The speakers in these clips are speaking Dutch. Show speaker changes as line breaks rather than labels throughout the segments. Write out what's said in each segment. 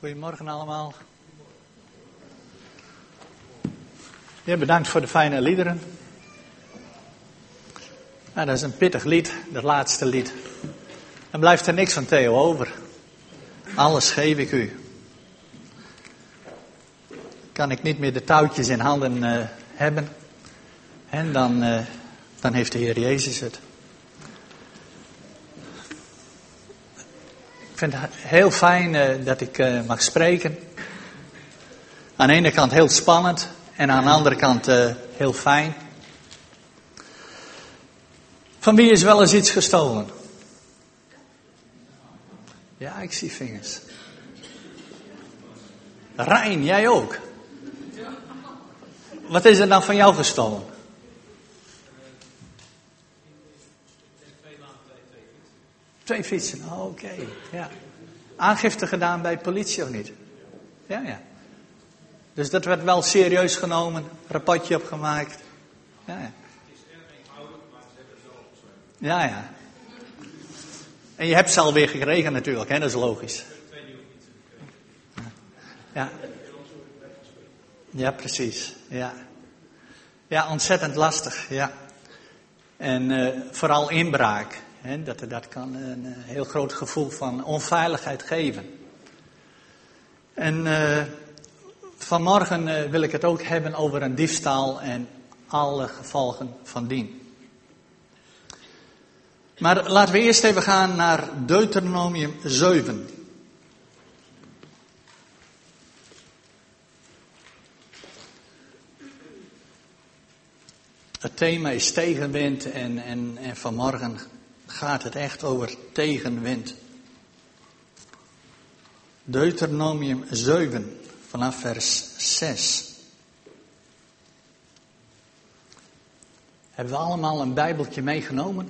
Goedemorgen allemaal. Ja, bedankt voor de fijne liederen. Nou, dat is een pittig lied, dat laatste lied. Dan blijft er niks van Theo over. Alles geef ik u. Kan ik niet meer de touwtjes in handen uh, hebben, en dan, uh, dan heeft de Heer Jezus het. Vind het heel fijn uh, dat ik uh, mag spreken. Aan de ene kant heel spannend en aan de andere kant uh, heel fijn. Van wie is wel eens iets gestolen? Ja, ik zie vingers. Rijn, jij ook? Wat is er dan van jou gestolen? Twee fietsen, oh, oké. Ja. Aangifte gedaan bij politie of niet? Ja, ja. Dus dat werd wel serieus genomen, rapportje opgemaakt. Ja, ja. Ja, ja. En je hebt ze alweer gekregen natuurlijk, hè? dat is logisch. Ja. Ja, precies. Ja. Ja, ontzettend lastig, ja. En uh, vooral inbraak. Dat, dat kan een heel groot gevoel van onveiligheid geven. En uh, vanmorgen uh, wil ik het ook hebben over een diefstal en alle gevolgen van dien. Maar laten we eerst even gaan naar Deuteronomium 7. Het thema is tegenwind en, en, en vanmorgen gaat het echt over tegenwind. Deuteronomium 7 vanaf vers 6. Hebben we allemaal een Bijbeltje meegenomen?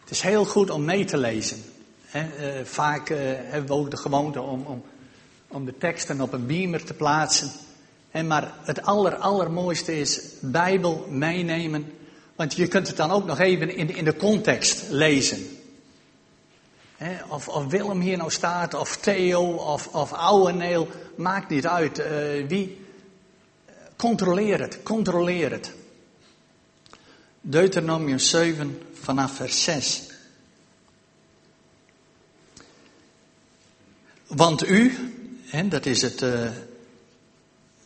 Het is heel goed om mee te lezen. He, uh, vaak uh, hebben we ook de gewoonte om, om, om de teksten op een beamer te plaatsen. En maar het aller, allermooiste is Bijbel meenemen. Want je kunt het dan ook nog even in, in de context lezen. He, of, of Willem hier nou staat, of Theo, of, of Ouweneel, maakt niet uit. Uh, wie? Controleer het, controleer het. Deuteronomium 7 vanaf vers 6. Want u, en dat is het, uh,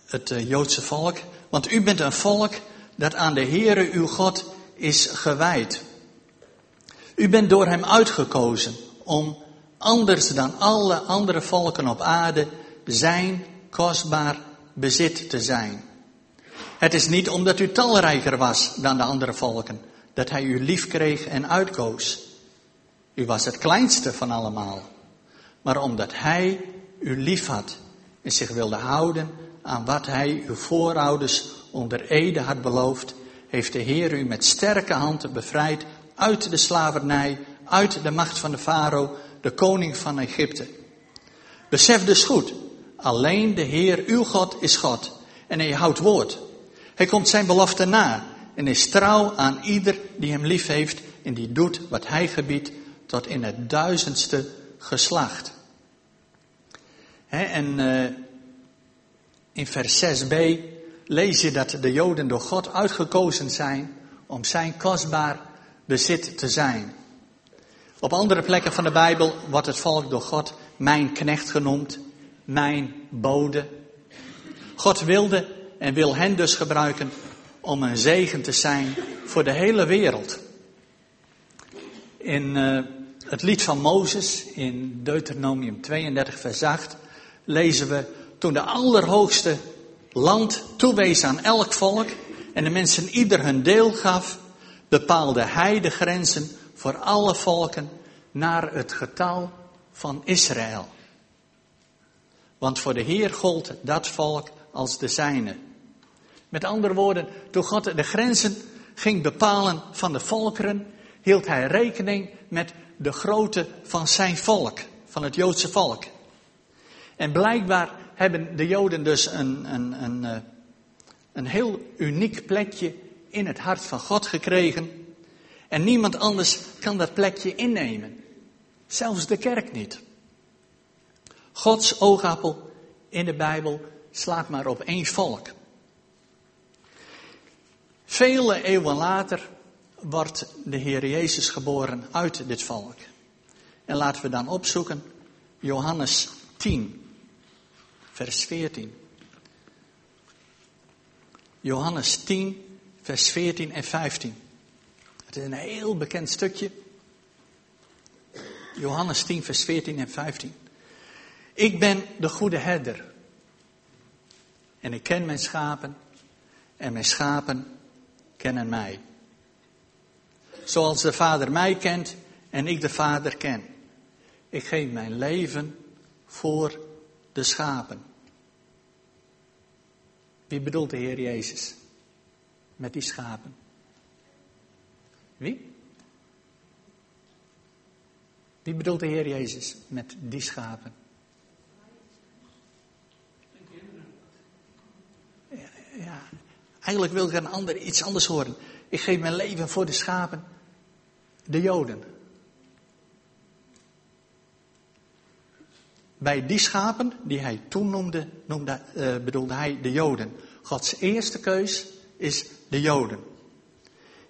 het uh, Joodse volk, want u bent een volk dat aan de Heere uw God is gewijd. U bent door hem uitgekozen om anders dan alle andere volken op aarde zijn kostbaar bezit te zijn. Het is niet omdat u talrijker was dan de andere volken, dat hij u lief kreeg en uitkoos. U was het kleinste van allemaal, maar omdat hij u lief had en zich wilde houden aan wat hij uw voorouders onder Ede had beloofd, heeft de Heer u met sterke handen bevrijd uit de slavernij, uit de macht van de farao, de koning van Egypte. Besef dus goed, alleen de Heer uw God is God en hij houdt woord. Hij komt zijn belofte na en is trouw aan ieder die hem lief heeft en die doet wat hij gebiedt tot in het duizendste geslacht. en uh, in vers 6b lees je dat de Joden door God uitgekozen zijn om zijn kostbaar bezit te zijn. Op andere plekken van de Bijbel wordt het volk door God mijn knecht genoemd, mijn bode. God wilde en wil hen dus gebruiken om een zegen te zijn voor de hele wereld. In uh, het lied van Mozes, in Deuteronomium 32, vers 8, lezen we: Toen de Allerhoogste land toewees aan elk volk en de mensen ieder hun deel gaf, bepaalde hij de grenzen voor alle volken naar het getal van Israël. Want voor de Heer gold dat volk als de zijne. Met andere woorden, toen God de grenzen ging bepalen van de volkeren, hield hij rekening met de grootte van zijn volk, van het Joodse volk. En blijkbaar hebben de Joden dus een, een, een, eh, een heel uniek plekje in het hart van God gekregen. En niemand anders kan dat plekje innemen. Zelfs de kerk niet. Gods oogappel in de Bijbel slaat maar op één volk. Vele eeuwen later wordt de Heer Jezus geboren uit dit volk. En laten we dan opzoeken Johannes 10, vers 14. Johannes 10, vers 14 en 15. Het is een heel bekend stukje. Johannes 10, vers 14 en 15. Ik ben de goede herder. En ik ken mijn schapen. En mijn schapen kennen mij. Zoals de Vader mij kent en ik de Vader ken. Ik geef mijn leven voor de schapen. Wie bedoelt de Heer Jezus met die schapen? Wie? Wie bedoelt de Heer Jezus met die schapen? Ja, ja. Eigenlijk wil ik een ander, iets anders horen. Ik geef mijn leven voor de schapen, de Joden. Bij die schapen die hij toen noemde, uh, bedoelde hij de Joden. Gods eerste keus is de Joden.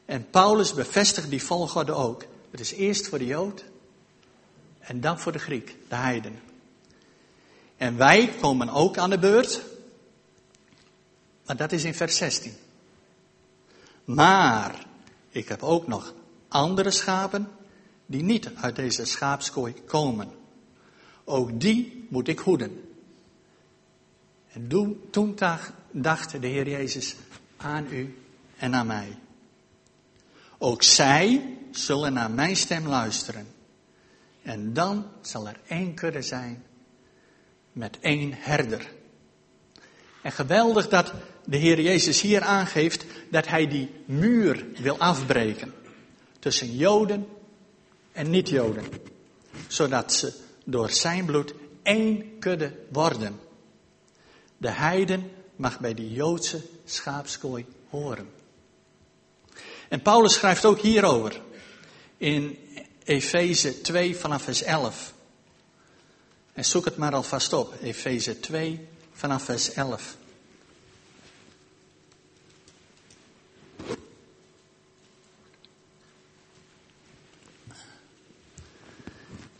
En Paulus bevestigt die volgorde ook. Het is eerst voor de Jood en dan voor de Griek, de heiden. En wij komen ook aan de beurt, maar dat is in vers 16. Maar ik heb ook nog andere schapen die niet uit deze schaapskooi komen. Ook die moet ik hoeden. En toen dacht de Heer Jezus aan u en aan mij. Ook zij zullen naar mijn stem luisteren. En dan zal er één kudde zijn met één herder. En geweldig dat de Heer Jezus hier aangeeft dat hij die muur wil afbreken tussen Joden en niet-Joden. Zodat ze door zijn bloed één kudde worden. De heiden mag bij die Joodse schaapskooi horen. En Paulus schrijft ook hierover in Efeze 2 vanaf vers 11. En zoek het maar alvast op, Efeze 2 vanaf vers 11.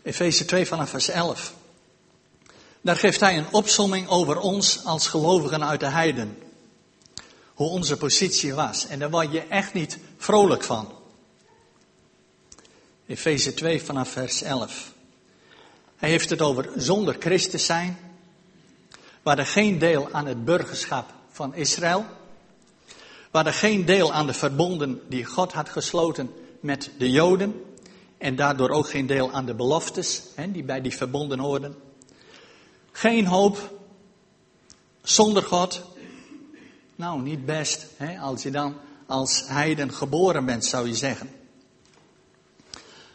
Efeze 2 vanaf vers 11. Daar geeft hij een opsomming over ons als gelovigen uit de heiden. Hoe onze positie was. En daar word je echt niet vrolijk van. Efeze 2 vanaf vers 11. Hij heeft het over zonder Christus zijn. Waar er geen deel aan het burgerschap van Israël. Waar er geen deel aan de verbonden die God had gesloten met de Joden. En daardoor ook geen deel aan de beloftes hè, die bij die verbonden hoorden. Geen hoop zonder God. Nou, niet best hè, als je dan als heiden geboren bent, zou je zeggen.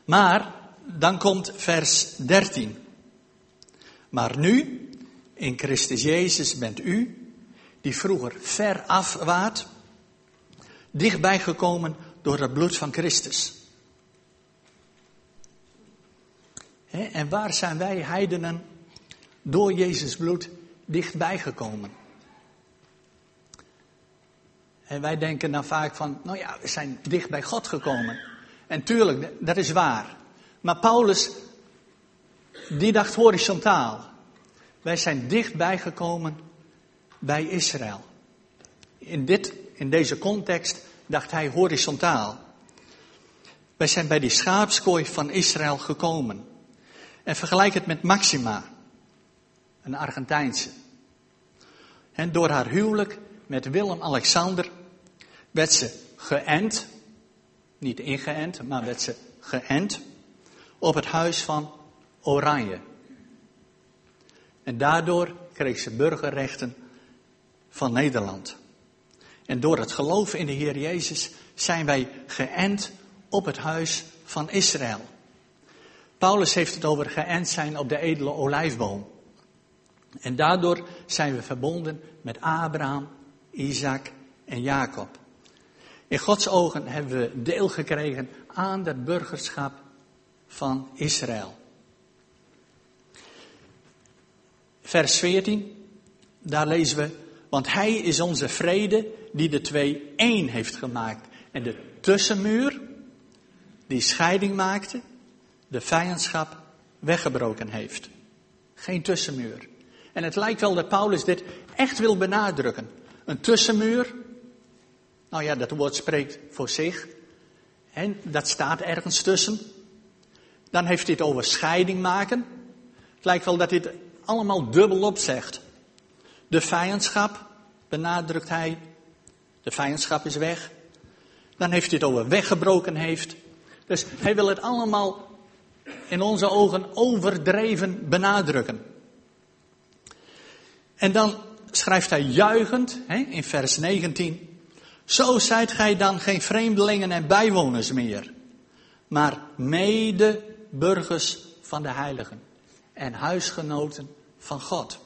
Maar dan komt vers 13. Maar nu, in Christus Jezus bent u, die vroeger ver af waart, dichtbij gekomen door het bloed van Christus. En waar zijn wij heidenen door Jezus bloed dichtbij gekomen? En wij denken dan vaak van, nou ja, we zijn dicht bij God gekomen. En tuurlijk, dat is waar. Maar Paulus, die dacht horizontaal. Wij zijn dichtbij gekomen bij Israël. In, dit, in deze context dacht hij horizontaal. Wij zijn bij die schaapskooi van Israël gekomen. En vergelijk het met Maxima, een Argentijnse. En door haar huwelijk met Willem-Alexander werd ze geënt, niet ingeënt, maar werd ze geënt op het huis van Oranje. En daardoor kreeg ze burgerrechten van Nederland. En door het geloven in de Heer Jezus zijn wij geënt op het huis van Israël. Paulus heeft het over geënt zijn op de edele olijfboom. En daardoor zijn we verbonden met Abraham, Isaac en Jacob. In Gods ogen hebben we deel gekregen aan dat burgerschap van Israël. vers 14, daar lezen we, want hij is onze vrede die de twee één heeft gemaakt. En de tussenmuur, die scheiding maakte, de vijandschap weggebroken heeft. Geen tussenmuur. En het lijkt wel dat Paulus dit echt wil benadrukken. Een tussenmuur, nou ja, dat woord spreekt voor zich. En dat staat ergens tussen. Dan heeft het over scheiding maken. Het lijkt wel dat het allemaal dubbelop zegt. De vijandschap, benadrukt hij. De vijandschap is weg. Dan heeft het over weggebroken heeft. Dus hij wil het allemaal in onze ogen overdreven benadrukken. En dan schrijft hij juichend hè, in vers 19. Zo zijt gij dan geen vreemdelingen en bijwoners meer, maar medeburgers van de heiligen en huisgenoten van God.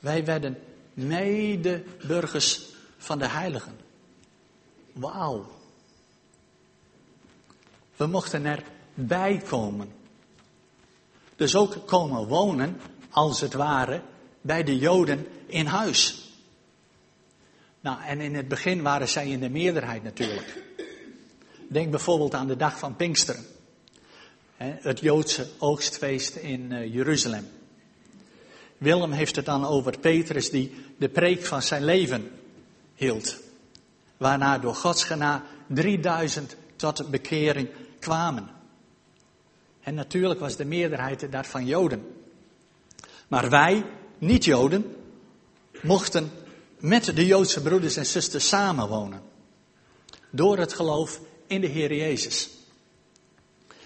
Wij werden medeburgers van de heiligen. Wauw. We mochten erbij komen. Dus ook komen wonen, als het ware, bij de Joden in huis. Nou, en in het begin waren zij in de meerderheid natuurlijk. Denk bijvoorbeeld aan de dag van Pinksteren. Het Joodse oogstfeest in eh, Jeruzalem. Willem heeft het dan over Petrus die de preek van zijn leven hield. Waarna door Gods gena 3000 tot bekering kwamen. En natuurlijk was de meerderheid daarvan Joden. Maar wij, niet-Joden, mochten met de Joodse broeders en zusters samenwonen. Door het geloof in de Heer Jezus.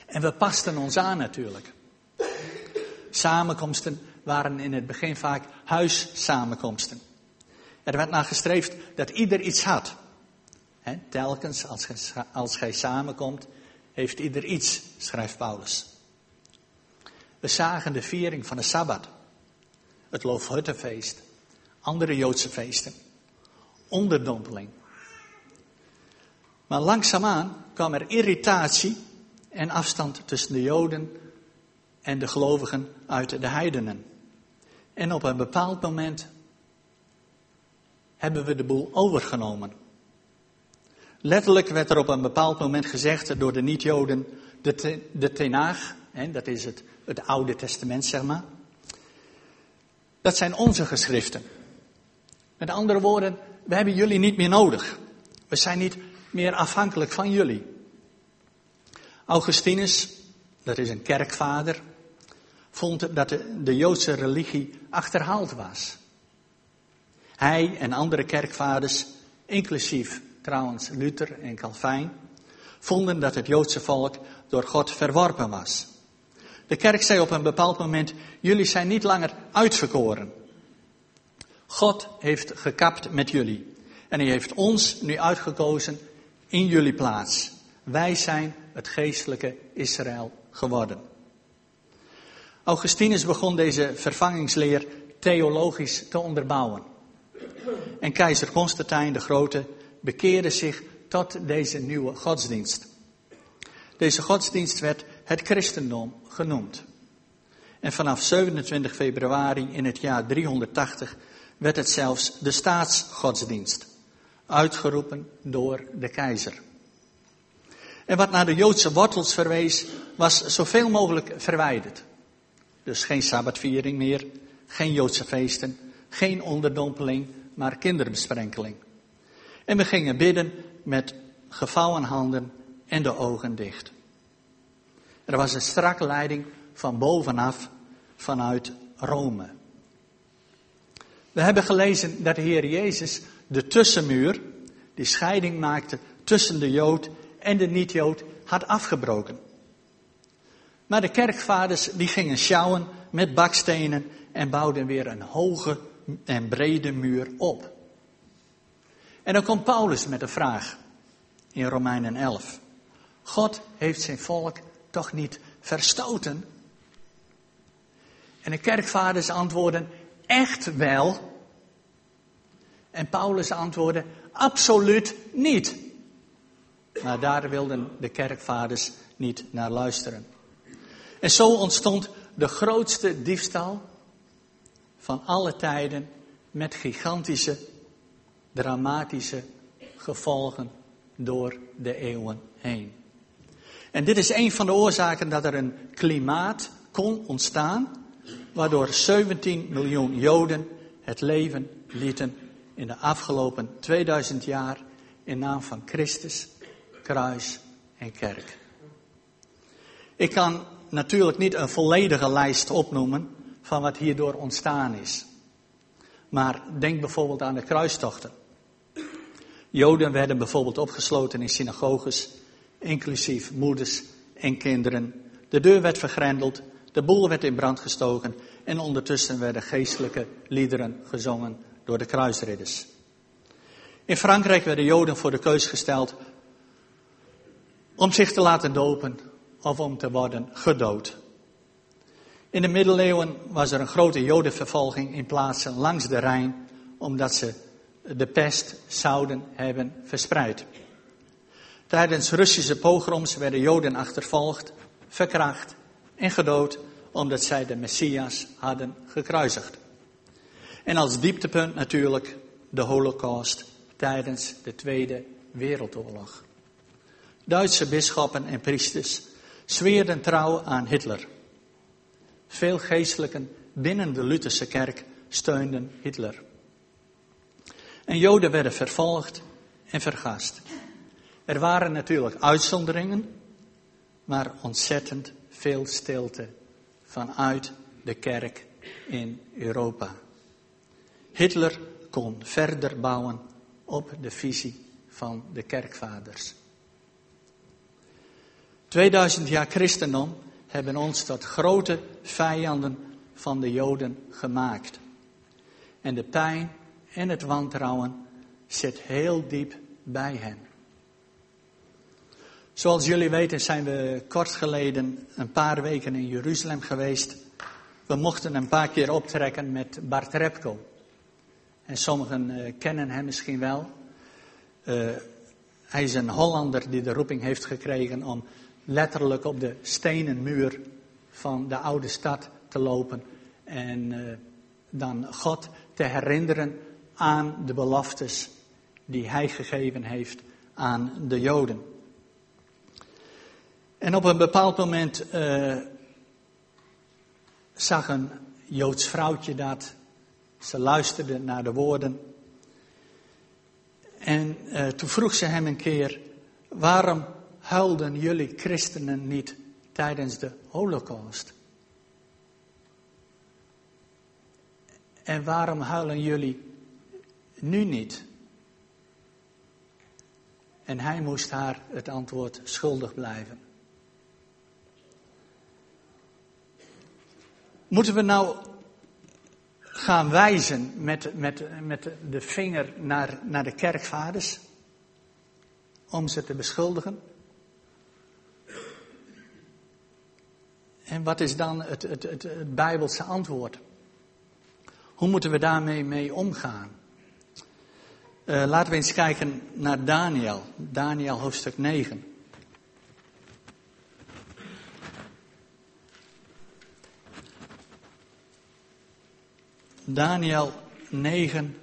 En we pasten ons aan natuurlijk. Samenkomsten waren in het begin vaak huissamenkomsten. Er werd naar gestreefd dat ieder iets had. telkens als als gij samenkomt, heeft ieder iets, schrijft Paulus. We zagen de viering van de Sabbat, het Loofhuttenfeest, andere Joodse feesten, onderdompeling. Maar langzaamaan kwam er irritatie en afstand tussen de Joden en de gelovigen uit de heidenen. En op een bepaald moment hebben we de boel overgenomen. Letterlijk werd er op een bepaald moment gezegd door de niet-Joden, de, de Tenaag, hè, dat is het, het Oude Testament zeg maar, dat zijn onze geschriften. Met andere woorden, we hebben jullie niet meer nodig. We zijn niet meer afhankelijk van jullie. Augustinus, dat is een kerkvader, vond dat de, de Joodse religie achterhaald was. Hij en andere kerkvaders, inclusief trouwens Luther en Calvijn, vonden dat het Joodse volk door God verworpen was. De kerk zei op een bepaald moment, jullie zijn niet langer uitverkoren. God heeft gekapt met jullie. En hij heeft ons nu uitgekozen in jullie plaats. Wij zijn het geestelijke Israël geworden. Augustinus begon deze vervangingsleer theologisch te onderbouwen. En keizer Constantijn de Grote bekeerde zich tot deze nieuwe godsdienst. Deze godsdienst werd het christendom genoemd. En vanaf 27 februari in het jaar 380 werd het zelfs de staatsgodsdienst, uitgeroepen door de keizer. En wat naar de Joodse wortels verwees, was zoveel mogelijk verwijderd. Dus geen sabbatviering meer, geen Joodse feesten, geen onderdompeling, maar kinderbesprenkeling. En we gingen bidden met gevouwen handen en de ogen dicht. Er was een strakke leiding van bovenaf vanuit Rome. We hebben gelezen dat de Heer Jezus de tussenmuur, die scheiding maakte tussen de Jood en de niet-Jood, had afgebroken. Maar de kerkvaders die gingen sjouwen met bakstenen en bouwden weer een hoge en brede muur op. En dan komt Paulus met de vraag in Romeinen 11. God heeft zijn volk toch niet verstoten? En de kerkvaders antwoorden echt wel. En Paulus antwoordde absoluut niet. Maar daar wilden de kerkvaders niet naar luisteren. En zo ontstond de grootste diefstal van alle tijden met gigantische, dramatische gevolgen door de eeuwen heen. En dit is een van de oorzaken dat er een klimaat kon ontstaan, waardoor 17 miljoen Joden het leven lieten in de afgelopen 2000 jaar in naam van Christus, kruis en kerk. Ik kan natuurlijk niet een volledige lijst opnoemen van wat hierdoor ontstaan is. Maar denk bijvoorbeeld aan de kruistochten. Joden werden bijvoorbeeld opgesloten in synagoges, inclusief moeders en kinderen. De deur werd vergrendeld, de boel werd in brand gestoken en ondertussen werden geestelijke liederen gezongen door de kruisridders. In Frankrijk werden Joden voor de keus gesteld om zich te laten dopen of om te worden gedood. In de middeleeuwen was er een grote Jodenvervolging in plaatsen langs de Rijn, omdat ze de pest zouden hebben verspreid. Tijdens Russische pogroms werden Joden achtervolgd, verkracht en gedood omdat zij de Messias hadden gekruisigd. En als dieptepunt natuurlijk de Holocaust tijdens de Tweede Wereldoorlog. Duitse bisschoppen en priesters zweerden trouw aan Hitler. Veel geestelijken binnen de Lutherse kerk steunden Hitler. En Joden werden vervolgd en vergast. Er waren natuurlijk uitzonderingen, maar ontzettend veel stilte vanuit de kerk in Europa. Hitler kon verder bouwen op de visie van de kerkvaders. 2000 jaar christendom hebben ons tot grote vijanden van de Joden gemaakt. En de pijn en het wantrouwen zit heel diep bij hen. Zoals jullie weten zijn we kort geleden een paar weken in Jeruzalem geweest. We mochten een paar keer optrekken met Bart Repko. En sommigen uh, kennen hem misschien wel. Uh, hij is een Hollander die de roeping heeft gekregen om letterlijk op de stenen muur van de oude stad te lopen. En uh, dan God te herinneren aan de beloftes die hij gegeven heeft aan de Joden. En op een bepaald moment uh, zag een Joods vrouwtje dat. Ze luisterde naar de woorden. En uh, toen vroeg ze hem een keer: waarom huilden jullie christenen niet tijdens de Holocaust? En waarom huilen jullie nu niet? En hij moest haar het antwoord schuldig blijven. Moeten we nou gaan wijzen met, met, met de vinger naar, naar de kerkvaders? Om ze te beschuldigen? En wat is dan het, het, het, Bijbelse antwoord? Hoe moeten we daarmee mee omgaan? Uh, laten we eens kijken naar Daniel, Daniel hoofdstuk 9. Daniel 9.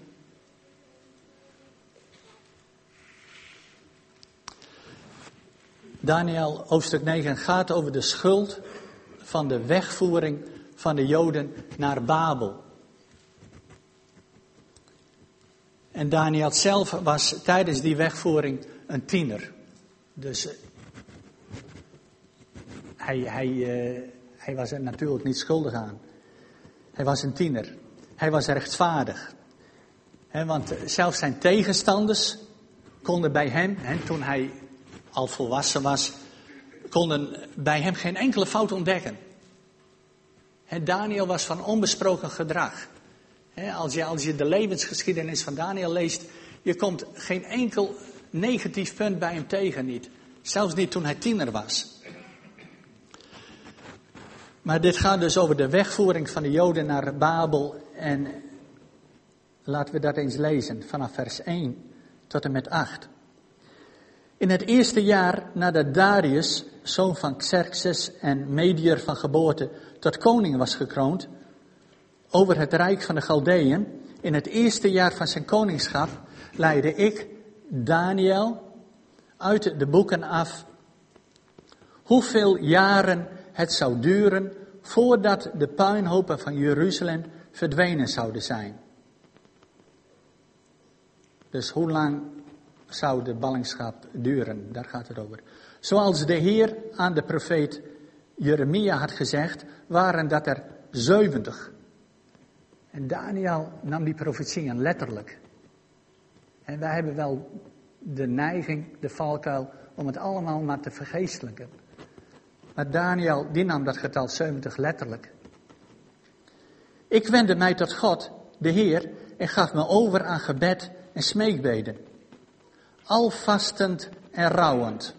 Daniel hoofdstuk 9 gaat over de schuld van de wegvoering van de Joden naar Babel. En Daniel zelf was tijdens die wegvoering een tiener. Dus eh, hij, hij, uh, hij was er natuurlijk niet schuldig aan. Hij was een tiener. Hij was rechtvaardig. want zelfs zijn tegenstanders konden bij hem, toen hij al volwassen was, konden bij hem geen enkele fout ontdekken. Daniel was van onbesproken gedrag. als, je, als je de levensgeschiedenis van Daniel leest, je komt geen enkel negatief punt bij hem tegen niet. Zelfs niet toen hij tiener was. Maar dit gaat dus over de wegvoering van de Joden naar Babel en laten we dat eens lezen vanaf vers 1 tot en met 8. In het eerste jaar nadat Darius zoon van Xerxes en medier van geboorte, tot koning was gekroond over het rijk van de Galdeën, in het eerste jaar van zijn koningschap, leidde ik, Daniel, uit de boeken af hoeveel jaren het zou duren voordat de puinhopen van Jeruzalem verdwenen zouden zijn. Dus hoe lang zou de ballingschap duren? Daar gaat het over. Zoals de Heer aan de profeet Jeremia had gezegd, waren dat er 70. En Daniel nam die profetieën letterlijk. En wij hebben wel de neiging, de valkuil, om het allemaal maar te vergeestelijken. Maar Daniel, die nam dat getal 70 letterlijk. Ik wendde mij tot God, de Heer, en gaf me over aan gebed en smeekbeden. Al vastend en rouwend.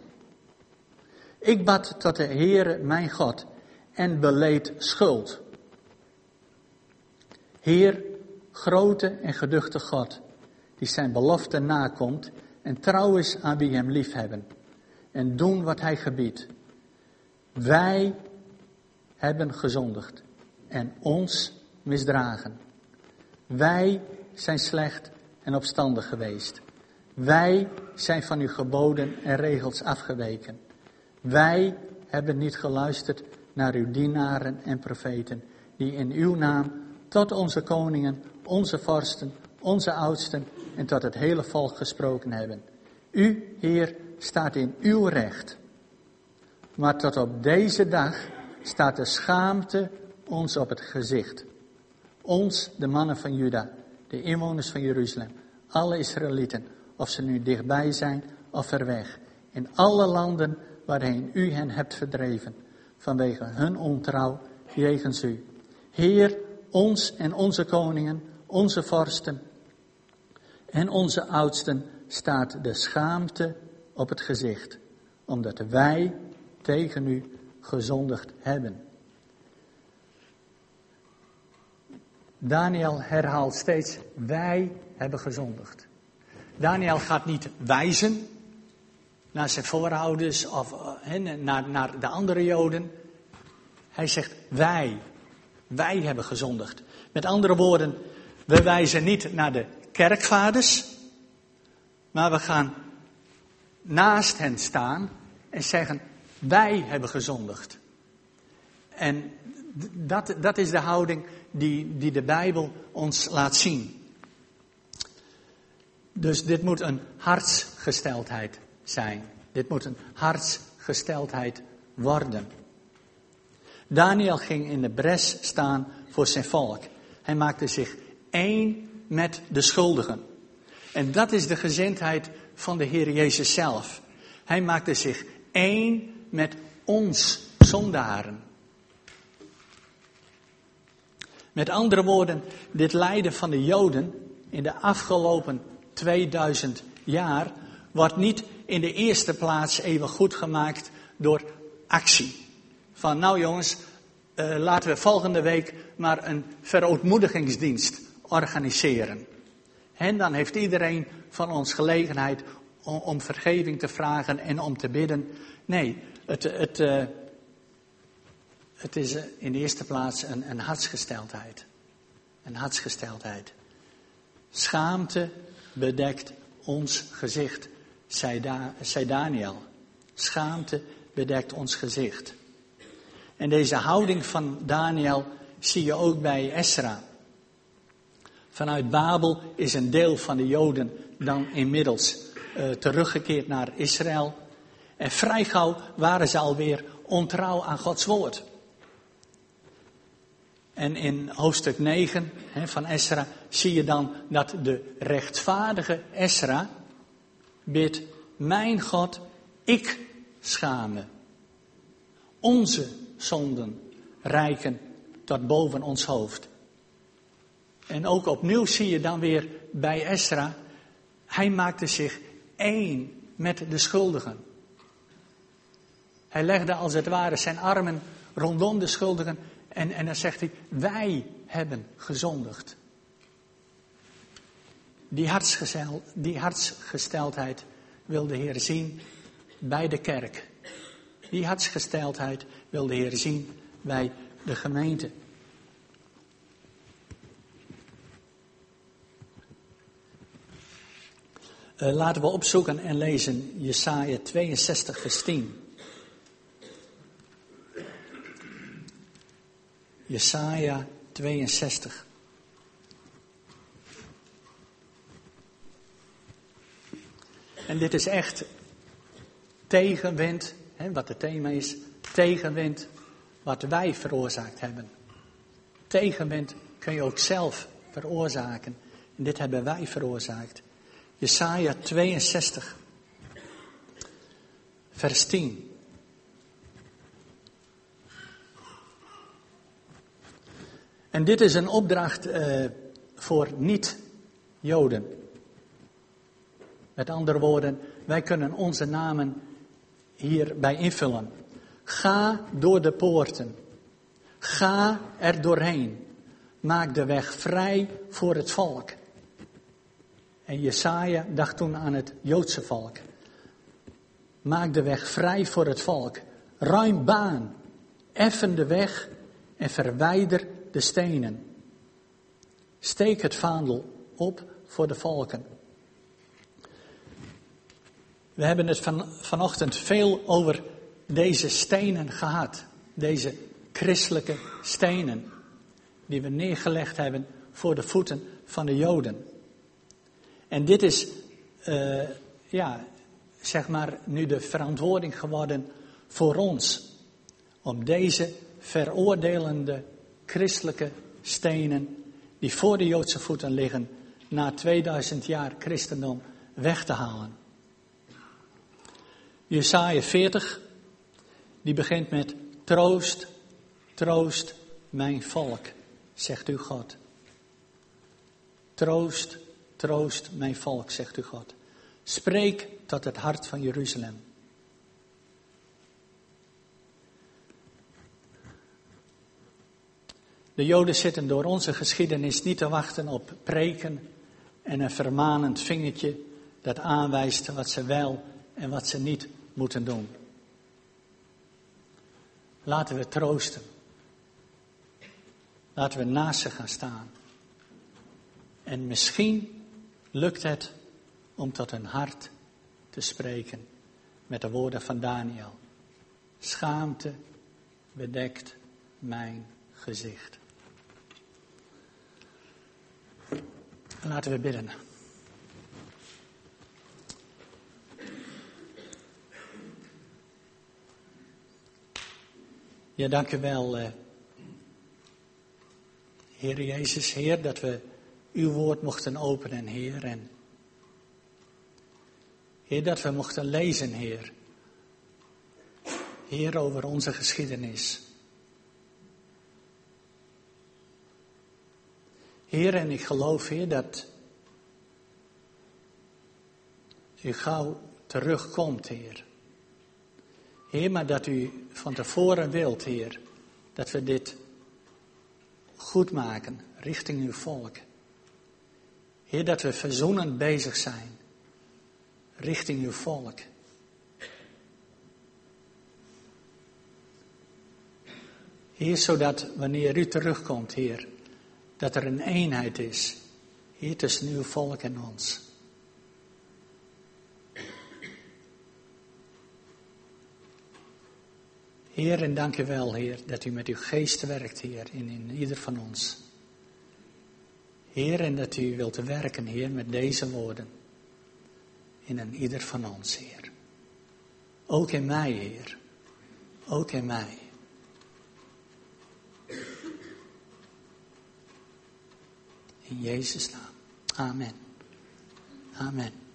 Ik bad tot de Heere mijn God en beleed schuld. Heer, grote en geduchte God, die zijn belofte nakomt en trouw is aan wie hem liefhebben en doen wat hij gebiedt. Wij hebben gezondigd en ons misdragen. Wij zijn slecht en opstandig geweest. Wij zijn van uw geboden en regels afgeweken. Wij hebben niet geluisterd naar uw dienaren en profeten, die in uw naam tot onze koningen, onze vorsten, onze oudsten en tot het hele volk gesproken hebben. U, Heer, staat in uw recht. Maar tot op deze dag staat de schaamte ons op het gezicht. Ons, de mannen van Juda, de inwoners van Jeruzalem, alle Israëlieten, of ze nu dichtbij zijn of ver weg, in alle landen waarheen u hen hebt verdreven, vanwege hun ontrouw jegens u. Heer, ons en onze koningen, onze vorsten en onze oudsten staat de schaamte op het gezicht, omdat wij tegen u gezondigd hebben. Daniel herhaalt steeds, wij hebben gezondigd. Daniel gaat niet wijzen naar zijn voorouders of uh, naar, naar de andere Joden. Hij zegt, wij, wij hebben gezondigd. Met andere woorden, we wijzen niet naar de kerkvaders, maar we gaan naast hen staan en zeggen, wij hebben gezondigd. En dat, dat is de houding die, die de Bijbel ons laat zien. Dus dit moet een hartsgesteldheid zijn. Dit moet een hartsgesteldheid worden. Daniel ging in de bres staan voor zijn volk. Hij maakte zich één met de schuldigen. En dat is de gezindheid van de Heer Jezus zelf. Hij maakte zich één met ons zondaren. Met andere woorden, dit lijden van de Joden in de afgelopen 2000 jaar wordt niet in de eerste plaats even goed gemaakt door actie. Van nou jongens, uh, laten we volgende week maar een verootmoedigingsdienst organiseren. En dan heeft iedereen van ons gelegenheid om, vergeving te vragen en om te bidden. Nee, het, het, uh, het is eh, in de eerste plaats een, een hartsgesteldheid. Een hartsgesteldheid. Schaamte bedekt ons gezicht, zei, da, zei Daniel. Schaamte bedekt ons gezicht. En deze houding van Daniel zie je ook bij Esra. Vanuit Babel is een deel van de Joden dan inmiddels uh, teruggekeerd naar Israël. En vrij gauw waren ze alweer ontrouw aan Gods woord. En in hoofdstuk 9 hè, van Esra zie je dan dat de rechtvaardige Esra bidt, mijn God, ik schame. Onze zonden rijken tot boven ons hoofd. En ook opnieuw zie je dan weer bij Esra, hij maakte zich één met de schuldigen. Hij legde als het ware zijn armen rondom de schuldigen en, en dan zegt hij, wij hebben gezondigd. Die, die hartsgesteldheid wil de Heer zien bij de kerk. Die hartsgesteldheid wil de Heer zien bij de gemeente. Uh, laten we opzoeken en lezen Jesaja 62, vers 10. Jesaja 62. En dit is echt tegenwind, hè, wat het thema is, tegenwind wat wij veroorzaakt hebben. Tegenwind kun je ook zelf veroorzaken. En dit hebben wij veroorzaakt. Jesaja 62, vers 10. En dit is een opdracht uh, voor niet-Joden. Met andere woorden, wij kunnen onze namen hierbij invullen. Ga door de poorten. Ga er doorheen. Maak de weg vrij voor het volk. En Jesaja dacht toen aan het Joodse volk. Maak de weg vrij voor het volk. Ruim baan. Effen de weg en verwijder de stenen. Steek het vaandel op voor de volken. We hebben het van, vanochtend veel over deze stenen gehad. Deze christelijke stenen. Die we neergelegd hebben voor de voeten van de Joden. En dit is, uh, ja, zeg maar, nu de verantwoording geworden voor ons. Om deze veroordelende christelijke stenen die voor de Joodse voeten liggen, na 2000 jaar christendom weg te halen. Jesaja 40, die begint met troost, troost mijn volk, zegt u God. Troost, troost mijn volk, zegt u God. Spreek tot het hart van Jeruzalem. De Joden zitten door onze geschiedenis niet te wachten op preken en een vermanend vingertje dat aanwijst wat ze wel en wat ze niet moeten doen. Laten we troosten. Laten we naast ze gaan staan. En misschien lukt het om tot hun hart te spreken met de woorden van Daniel. Schaamte bedekt mijn gezicht. Laten we bidden. Ja, dank u wel, uh, Heer Jezus, Heer, dat we uw woord mochten openen, Heer. En Heer, dat we mochten lezen, Heer. Heer, over onze geschiedenis. Heer, en ik geloof, Heer, dat u gauw terugkomt, Heer. Heer, maar dat u van tevoren wilt, Heer, dat we dit goed maken richting uw volk. Heer, dat we verzoenend bezig zijn richting uw volk. Heer, zodat wanneer u terugkomt, Heer, dat er een eenheid is, hier tussen uw volk en ons. Heer, en dank u wel, Heer, dat u met uw geest werkt, Heer, in, in ieder van ons. Heer, en dat u wilt werken, Heer, met deze woorden. In een ieder van ons, Heer. Ook in mij, Heer. Ook in mij. In Jezus' naam. Amen. Amen.